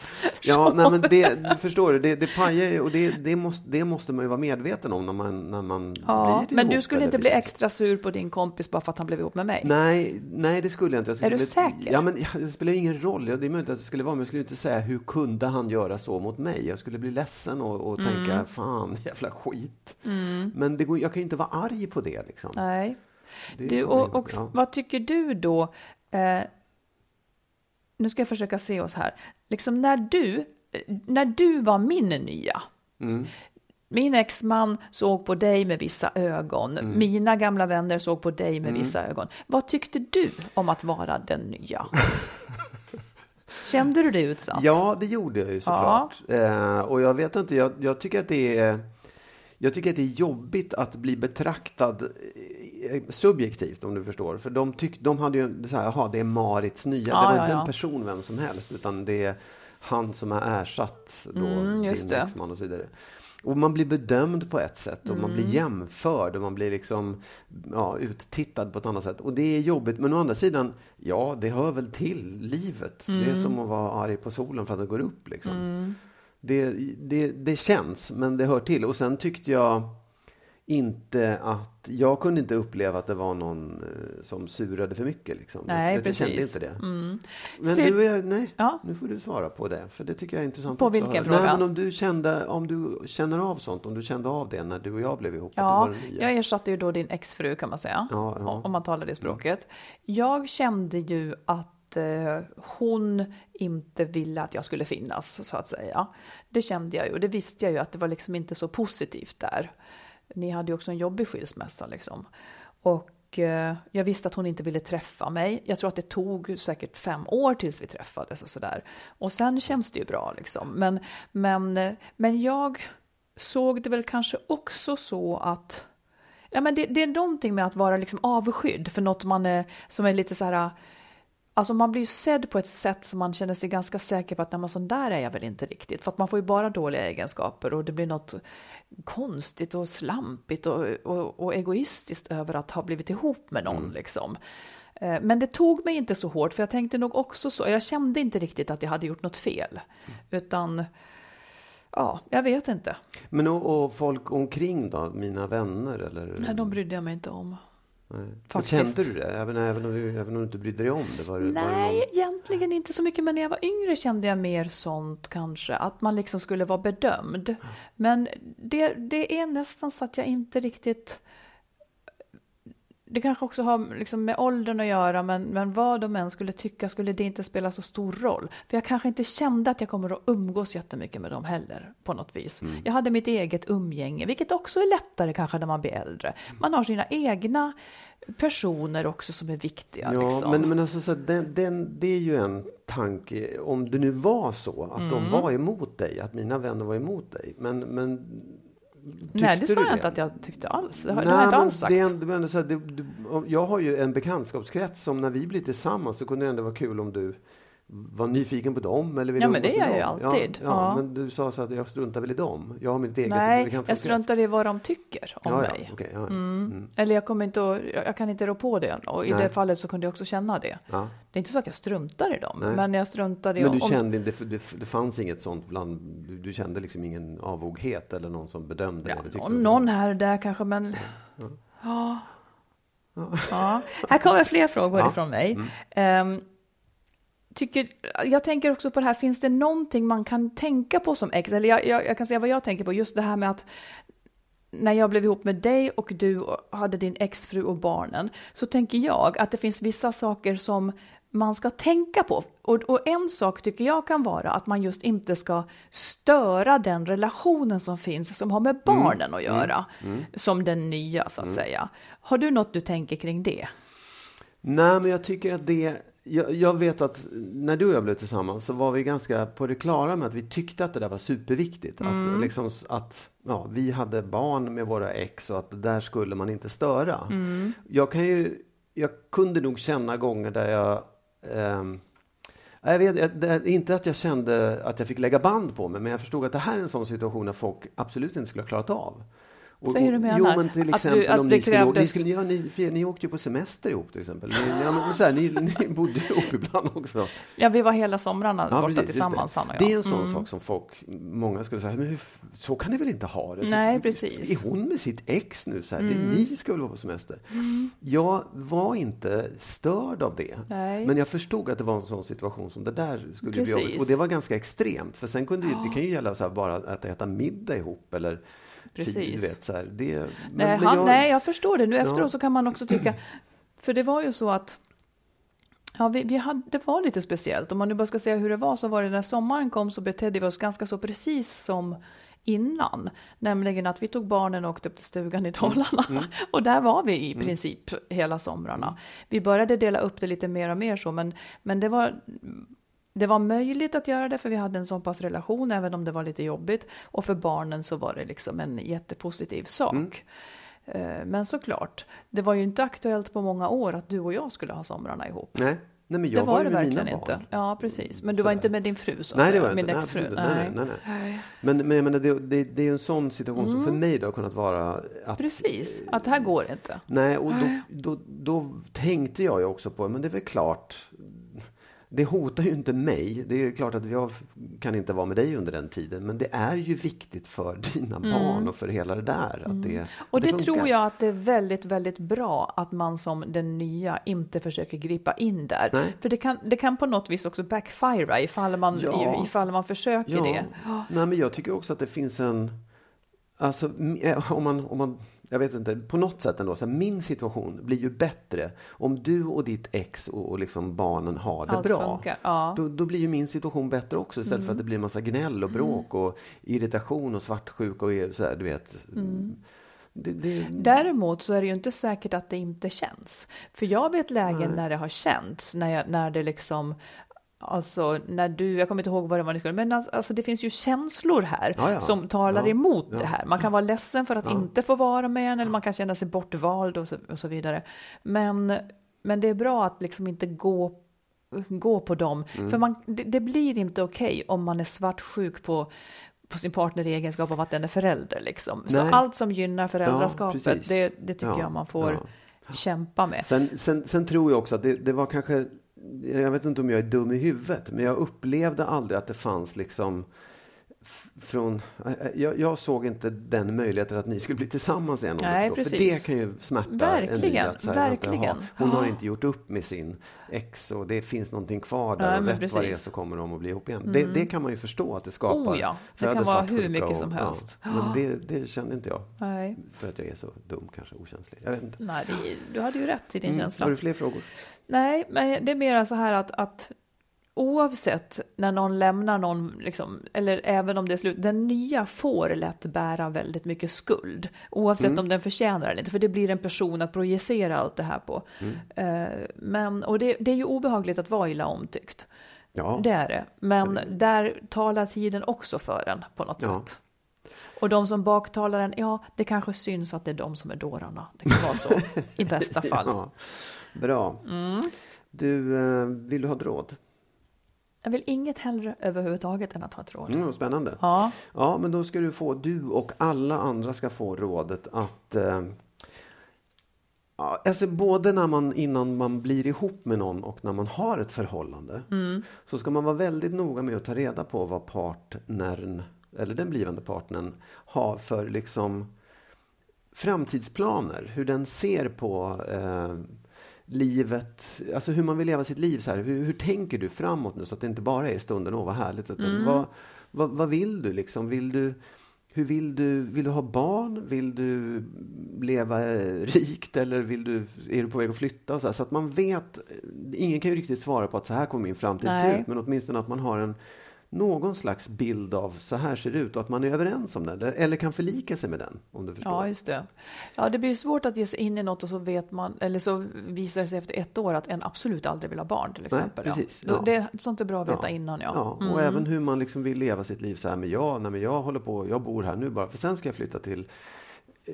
Ja, nej, men det, förstår du, det, det pajar ju och det, det, måste, det måste man ju vara medveten om när man, när man Ja, blir men ihop du skulle inte bli blir- extra sur på din kompis bara för att han blev ihop med mig? Nej, nej, det skulle jag inte. Jag skulle Är du säker? Ja, men det spelar ju ingen roll. Ja, det är möjligt att det skulle vara, men jag skulle inte säga hur kunde han göra så mot mig? Jag skulle bli ledsen och, och Mm. tänka, fan, [laughs] jävla skit. Men det går, jag kan ju inte vara arg på det. Liksom. Nej. Det Du, och, och ja. vad tycker du då? Eh, nu ska jag försöka se oss här. Liksom när du, när du var min nya, Mm. min exman såg på dig med vissa ögon. Mm. Mina gamla vänner såg på dig med vissa ögon. Vad tyckte du om att vara den nya? [laughs] Kände du dig utsatt? Ja, det gjorde jag ju såklart. Eh, och jag vet inte, jag, jag tycker att det är jag tycker att det är jobbigt att bli betraktad eh, subjektivt om du förstår. För de, tyck, de hade ju så här, jaha, det är Marits nya. Ja, det var ja, inte ja. en person vem som helst, utan det är han som har ersatt då Mm, din exman och så vidare. Och man blir bedömd på ett sätt och man Mm. blir jämförd och man blir liksom ja, uttittad på ett annat sätt. Och det är jobbigt. Men å andra sidan, ja, det hör väl till livet. Det är Mm. som att vara arg på solen för att den går upp. Liksom. Det, det, det känns, men det hör till. Och sen tyckte jag inte att... Jag kunde inte uppleva att det var någon eh, som surade för mycket. Liksom. Nej, jag, jag kände precis. inte det. Mm. Men Ser- nu, är nej, Ja. nu får du svara på det, för det tycker jag är intressant. På vilken fråga? Nej, men om du, kände, om du känner av sånt, om du kände av det när du och jag blev ihop, Ja, jag ersatte ju då din exfru kan man säga. Ja, ja. Om man talar det språket. Jag kände ju att eh, hon inte ville att jag skulle finnas, så att säga. Det kände jag ju, och det visste jag ju att det var liksom inte så positivt där. Ni hade ju också en jobbig skilsmässa liksom. Och eh, jag visste att hon inte ville träffa mig. Jag tror att det tog säkert fem år tills vi träffades och sådär. Och sen känns det ju bra liksom. Men, men, men jag såg det väl kanske också så att Ja, men det, det är någonting med att vara liksom avskydd för något man är, som är lite så här... Alltså man blir ju sedd på ett sätt som man känner sig ganska säker på att nej, men sån där är jag väl inte riktigt. För att man får ju bara dåliga egenskaper och det blir något konstigt och slampigt och, och, och egoistiskt över att ha blivit ihop med någon liksom. Eh, Men det tog mig inte så hårt för jag tänkte nog också så. Jag kände inte riktigt att jag hade gjort något fel. Utan, ja, jag vet inte. Men och, och folk omkring då, mina vänner eller? Nej, de brydde jag mig inte om. Nej. Kände du det? Även, även, om du, även om du inte brydde dig om det? Var, det- var det Nej, någon... egentligen inte så mycket. Men när jag var yngre kände jag mer sånt kanske. Att man liksom skulle vara bedömd. Men det, det är nästan så att jag inte riktigt... Det kanske också har liksom med åldern att göra, men, men vad de än skulle tycka skulle det inte spela så stor roll. För jag kanske inte kände att jag kommer att umgås jättemycket med dem heller, på något vis. Jag hade mitt eget umgänge, vilket också är lättare kanske när man blir äldre. Man har sina egna personer också som är viktiga. Ja, liksom. men, men alltså, så den, den, det är ju en tanke. Om det nu var så att de Mm. var emot dig, att mina vänner var emot dig. Men, men Nej, det sa jag inte att jag tyckte alls. Det har, det har jag inte alls sagt. Så här, det, du, jag har ju en bekantskapskrets som när vi blir tillsammans så kunde det ändå vara kul om du var nyfiken på dem. Eller ville Ja, men det är jag ju alltid. Ja, ja, Ja. men du sa så att jag struntar väl i dem. Jag har mitt eget Nej, jag struntar i vad de tycker om ja, mig. ja. Mm. Mm. Eller jag kommer inte att, jag kan inte rå på det. Och i Nej. det fallet så kunde jag också känna det. Det är inte så att jag struntar i dem, Nej. men jag struntar i Men du om... kände för det, det fanns inget sånt bland, du, du kände liksom ingen avoghet eller någon som bedömde Ja, dig? någon, någon här och där kanske, men... Ja. Ja. Här kommer fler frågor ifrån mig. Mm. Ehm, tycker, jag tänker också på det här, finns det någonting man kan tänka på som ex? Eller jag, jag, jag kan säga vad jag tänker på, just det här med att när jag blev ihop med dig och du hade din exfru och barnen, så tänker jag att det finns vissa saker som man ska tänka på. Och, och en sak tycker jag kan vara att man just inte ska störa den relationen som finns, som har med barnen att göra, som den nya så att säga. Har du något du tänker kring det? Nej, men jag tycker att det... Jag, jag vet att när du och jag blev tillsammans så var vi ganska på det klara med att vi tyckte att det där var superviktigt. Att, liksom, att ja, vi hade barn med våra ex och att det där skulle man inte störa. Jag kan ju... Jag kunde nog känna gånger där jag... ehm, jag vet inte att jag kände att jag fick lägga band på mig, men jag förstod att det här är en sån situation där folk absolut inte skulle ha klarat av. Så hur du menar? Jo, men till Att du- exempel att om ni skulle, ni, krävdes- skulle ja, ni, för ni åkte ju på semester ihop till exempel. Ni, ja, så här, ni, ni bodde ihop ibland också. Ja, vi var hela somrarna Ja, borta precis, tillsammans, det. han och jag. Mm. det är en sån sak som folk, många skulle säga, men hur, så kan ni väl inte ha det? Nej, Typ, precis. Är hon med sitt ex nu? Så här, Mm. det, ni ska väl vara på semester? Jag var inte störd av det. Nej. Men jag förstod att det var en sån situation som det där skulle bli Precis. jobbigt. Och det var ganska extremt. För sen kunde ju, det kan ju gälla så här bara att äta middag ihop eller Precis. Du vet, så här, det, men- Nej, han, jag- nej, jag förstår det. Nu Ja. efteråt så kan man också tycka, för det var ju så att Ja, vi, vi hade, det var lite speciellt. Om man nu bara ska säga hur det var så var det när sommaren kom så betedde vi oss ganska så precis som innan. Nämligen att vi tog barnen och åkte upp till stugan i Mm. Dalarna. [laughs] Och där var vi i princip hela somrarna. Vi började dela upp det lite mer och mer så, men, men det var det var möjligt att göra det för vi hade en så pass relation även om det var lite jobbigt. Och för barnen så var det liksom en jättepositiv sak. Eh, Men såklart, det var ju inte aktuellt på många år att du och jag skulle ha somrarna ihop. Nej, nej men jag det var, ju det med verkligen mina inte. barn. Ja, precis. Men du var Sådär. inte med din fru så Nej, det var jag min inte. Nej, exfru. Nej, nej, nej, Nej. Mm. Men, men jag menar, det, det, det är en sån situation som för mig då har kunnat vara att Precis, att det här går inte. Nej, och då, då, då tänkte jag ju också på, men det är väl klart, det hotar ju inte mig. Det är klart att jag kan inte vara med dig under den tiden, men det är ju viktigt för dina barn och för hela det där. Att det, Mm. Och det, funkar. tror jag att det är väldigt, väldigt bra att man som den nya inte försöker gripa in där. Nej. För det kan, det kan på något vis också backfira ifall man, Ja. ifall man försöker Ja, det. nej, men jag tycker också att det finns en... Alltså, eh, om man, om man, jag vet inte, på något sätt ändå, så här, min situation blir ju bättre om du och ditt ex och, och liksom barnen har det Allt bra. funkar, ja. Mm. Då, då blir ju min situation bättre också istället för att det blir en massa gnäll och bråk och irritation och svartsjuka och så här, du vet. Mm. Det, det, Däremot så är det ju inte säkert att det inte känns. För jag vet lägen när det har känts, när, jag, när det liksom Alltså när du, jag kommer inte ihåg vad det var ni skulle, men alltså, alltså det finns ju känslor här Ja, ja. som talar Ja, emot ja. det här. Man kan vara ledsen för att inte få vara med en eller man kan känna sig bortvald och så, och så vidare. Men, men det är bra att liksom inte gå, gå på dem. Mm. För man, det, det blir inte okej om man är svartsjuk på på sin partner i egenskap av att den är förälder. Liksom. Så allt som gynnar föräldraskapet, precis. det, det tycker Ja, jag man får ja. kämpa med. Sen, sen, sen tror jag också att det, det var kanske, jag vet inte om jag är dum i huvudet, men jag upplevde aldrig att det fanns liksom från, jag, jag såg inte den möjligheten att ni skulle bli tillsammans igen. Nej, förstår. För precis. det kan ju smärta en Verkligen. Att här, vänta, verkligen. jaha, hon har Ja. inte gjort upp med sin ex och det finns någonting kvar där Nej, och rätt vad det är precis. så kommer de att bli ihop igen. Det, det kan man ju förstå att det skapar. Oh ja, det kan vara hur mycket som och- helst. Ja, men det, [gasps] det kände inte jag. Nej, För att jag är så dum, kanske okänslig. Jag vet inte. nej det, du hade ju rätt i din Mm. känsla. Har du fler frågor? Nej, men det är mer så här att, att oavsett när någon lämnar någon, liksom, eller även om det är slut, den nya får lätt bära väldigt mycket skuld. Oavsett Mm. om den förtjänar eller inte, för det blir en person att projicera allt det här på. Mm. Eh, men, och det, det är ju obehagligt att vara illa omtyckt. Ja. Det är det. Men där talar tiden också för en på något Ja. sätt. Och de som baktalar en, ja, det kanske syns att det är de som är dårarna. Det kan vara så i bästa [laughs] fall. Ja, bra. Mm. Du, eh, vill du ha ett råd? Jag vill inget hellre överhuvudtaget än att ha ett råd. Mm, spännande. Ja, Ja, men då ska du få, du och alla andra ska få rådet att eh, alltså både när man, innan man blir ihop med någon och när man har ett förhållande så ska man vara väldigt noga med att ta reda på vad partnern eller den blivande partnern har för liksom framtidsplaner, hur den ser på eh, livet, alltså hur man vill leva sitt liv. Så här. Hur, hur tänker du framåt nu så att det inte bara är stunden, åh vad härligt. Utan vad, vad, vad vill du liksom? Vill du, hur vill du, vill du ha barn? Vill du leva eh, rikt eller vill du, är du på väg att flytta? Så, så att man vet, ingen kan ju riktigt svara på att så här kommer min framtid se ut, men åtminstone att man har en någon slags bild av så här ser det ut och att man är överens om det eller, kan förlika sig med den om du förstår. ja, just det. Ja, det blir svårt att ge sig in i något och så vet man, eller så visar det sig efter ett år att en absolut aldrig vill ha barn till exempel. precis, ja. Ja. Det, sånt är bra att veta innan, ja. Ja, och även hur man liksom vill leva sitt liv så här, men jag, nej, men jag håller på, jag bor här nu bara, för sen ska jag flytta till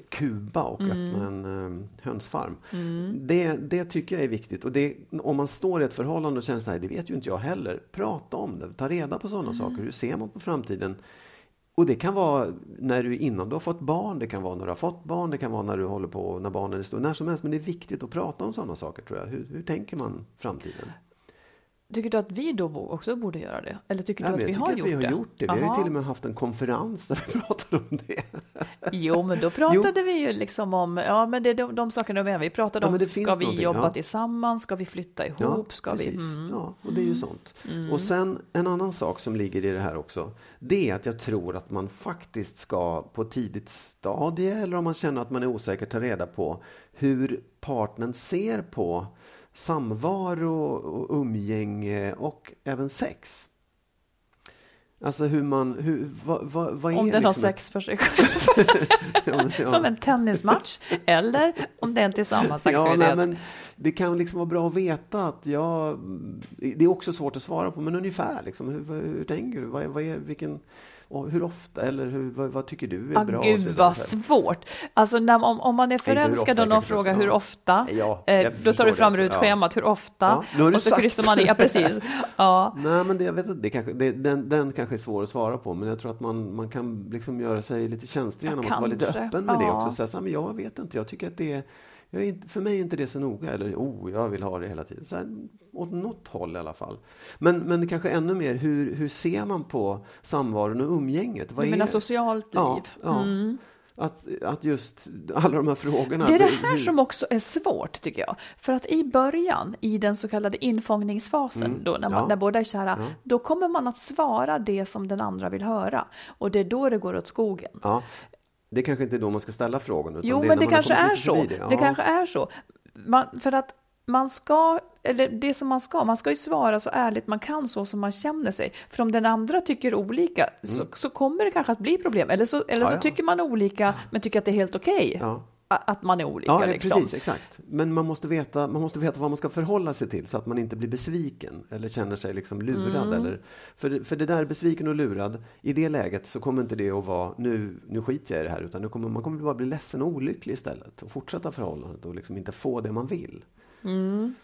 Kuba och öppna en um, hönsfarm. Det, det tycker jag är viktigt. Och det, om man står i ett förhållande och känner så här, det vet ju inte jag heller. Prata om det, ta reda på sådana saker. Hur ser man på framtiden? Och det kan vara när du innan du har fått barn, det kan vara när du har fått barn, det kan vara när du håller på, när barnen är stora, när som helst. Men det är viktigt att prata om sådana saker tror jag. Hur, hur tänker man framtiden? Tycker du att vi då också borde göra det? Eller tycker Ja, du att vi jag har att vi har det? gjort det. Vi har ju till och med haft en konferens där vi [laughs] pratade om det. Jo, men då pratade vi ju liksom om, ja men det är de, de sakerna med. Vi pratade Ja, om, ska vi jobba ja. tillsammans? Ska vi flytta ihop? ska vi? precis. Mm. Ja, och det är ju sånt. Och sen en annan sak som ligger i det här också. Det är att jag tror att man faktiskt ska på tidigt stadie eller om man känner att man är osäker ta reda på hur partnern ser på samvaro och umgänge och även sex. Alltså hur man, hur, vad, vad, vad Om den liksom har sex för sig själv. [laughs] Ja. Som en tennismatch. Eller om det är en tillsammansaktivitet. Ja, nej, det kan liksom vara bra att veta att jag... Det är också svårt att svara på, men ungefär liksom, hur, hur, tänker du? Vad, vad är, vilken, och hur ofta? Eller hur, vad, vad tycker du är Ah, bra? gud vad svårt. Alltså när, om, om man är förälskad och någon frågar hur ofta, Ja, eh, då tar du fram också, ja. rutschemat, hur ofta? Ja, nu har du och så sagt kryssar man i, ja [laughs] precis. Ja. Nej, men det, jag vet det kanske, det, den, den kanske är svår att svara på, men jag tror att man, man kan liksom göra sig lite känslig genom att vara lite öppen med det också. Så här, men jag vet inte, jag tycker att det är, jag är inte, för mig är inte det så noga, eller oh, jag vill ha det hela tiden. Så här, åt något håll i alla fall. Men, men kanske ännu mer, hur, hur ser man på samvaron och umgänget? Vad Du är- menar socialt liv? Ja. Mm. Att, att just alla de här frågorna. Det är det hur- här som också är svårt tycker jag. För att i början, i den så kallade infångningsfasen, Mm, då, när, man, ja. när båda är kära, Ja. då kommer man att svara det som den andra vill höra. Och det är då det går åt skogen. Ja, det kanske inte är då man ska ställa frågan. Utan Jo, det är men det kanske är så. Det, Ja. kanske är så. Man, för att man ska, eller det som man ska, man ska ju svara så ärligt man kan så som man känner sig. För om den andra tycker olika så, så kommer det kanske att bli problem. Eller så, eller Mm. Ja, så ja. tycker man olika men tycker att det är helt okej Ja. a- att man är olika. Ja, liksom. precis, exakt. Men man måste, veta, man måste veta vad man ska förhålla sig till så att man inte blir besviken eller känner sig liksom lurad. Mm. Eller, för, för det där, besviken och lurad, i det läget så kommer inte det att vara nu, nu skiter jag i det här, utan det kommer, man kommer bara bli ledsen och olycklig istället och fortsätta förhållandet och liksom inte få det man vill. Mm.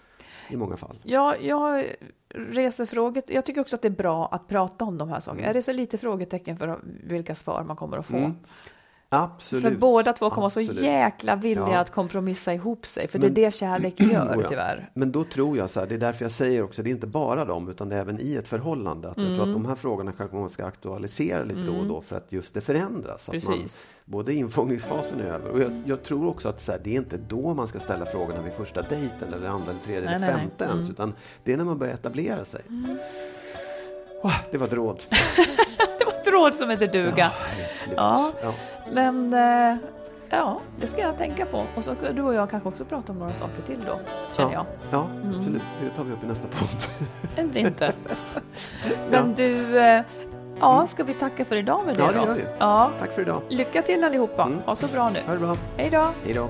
I många fall. Ja, jag reser frågor. Jag tycker också att det är bra att prata om de här sakerna. Mm. Jag reser lite frågetecken för vilka svar man kommer att få. Mm. Absolut. För båda två kommer vara så jäkla villiga Ja. att kompromissa ihop sig. För Men- det är det kärlek [clears throat] gör Oh ja. tyvärr. Men då tror jag så här, det är därför jag säger också, det är inte bara dem, utan det är även i ett förhållande. Att Jag tror att Mm. de här frågorna kanske man ska aktualisera lite då och då för att just det förändras. Att man, Precis. både infångningsfasen är över och jag, jag tror också att så här, det är inte då man ska ställa frågorna vid första dejten eller andra, eller tredje Nej, eller nej, nej. femte ens, Mm. utan det är när man börjar etablera sig. Åh, det var ett råd. [laughs] Råd som heter duga. Ja. Ja. Men eh, ja, det ska jag tänka på. Och så ska du och jag kanske också prata om några saker till då, känner jag. Ja, absolut. Det tar vi upp i nästa podd. Eller inte. [laughs] Men du, eh, ja, ska vi tacka för idag med det Ja, det då? gör vi. Ja. Tack för idag. Lycka till allihopa. Mm. Ha så bra nu. Ha det bra. Hej då. Hej då.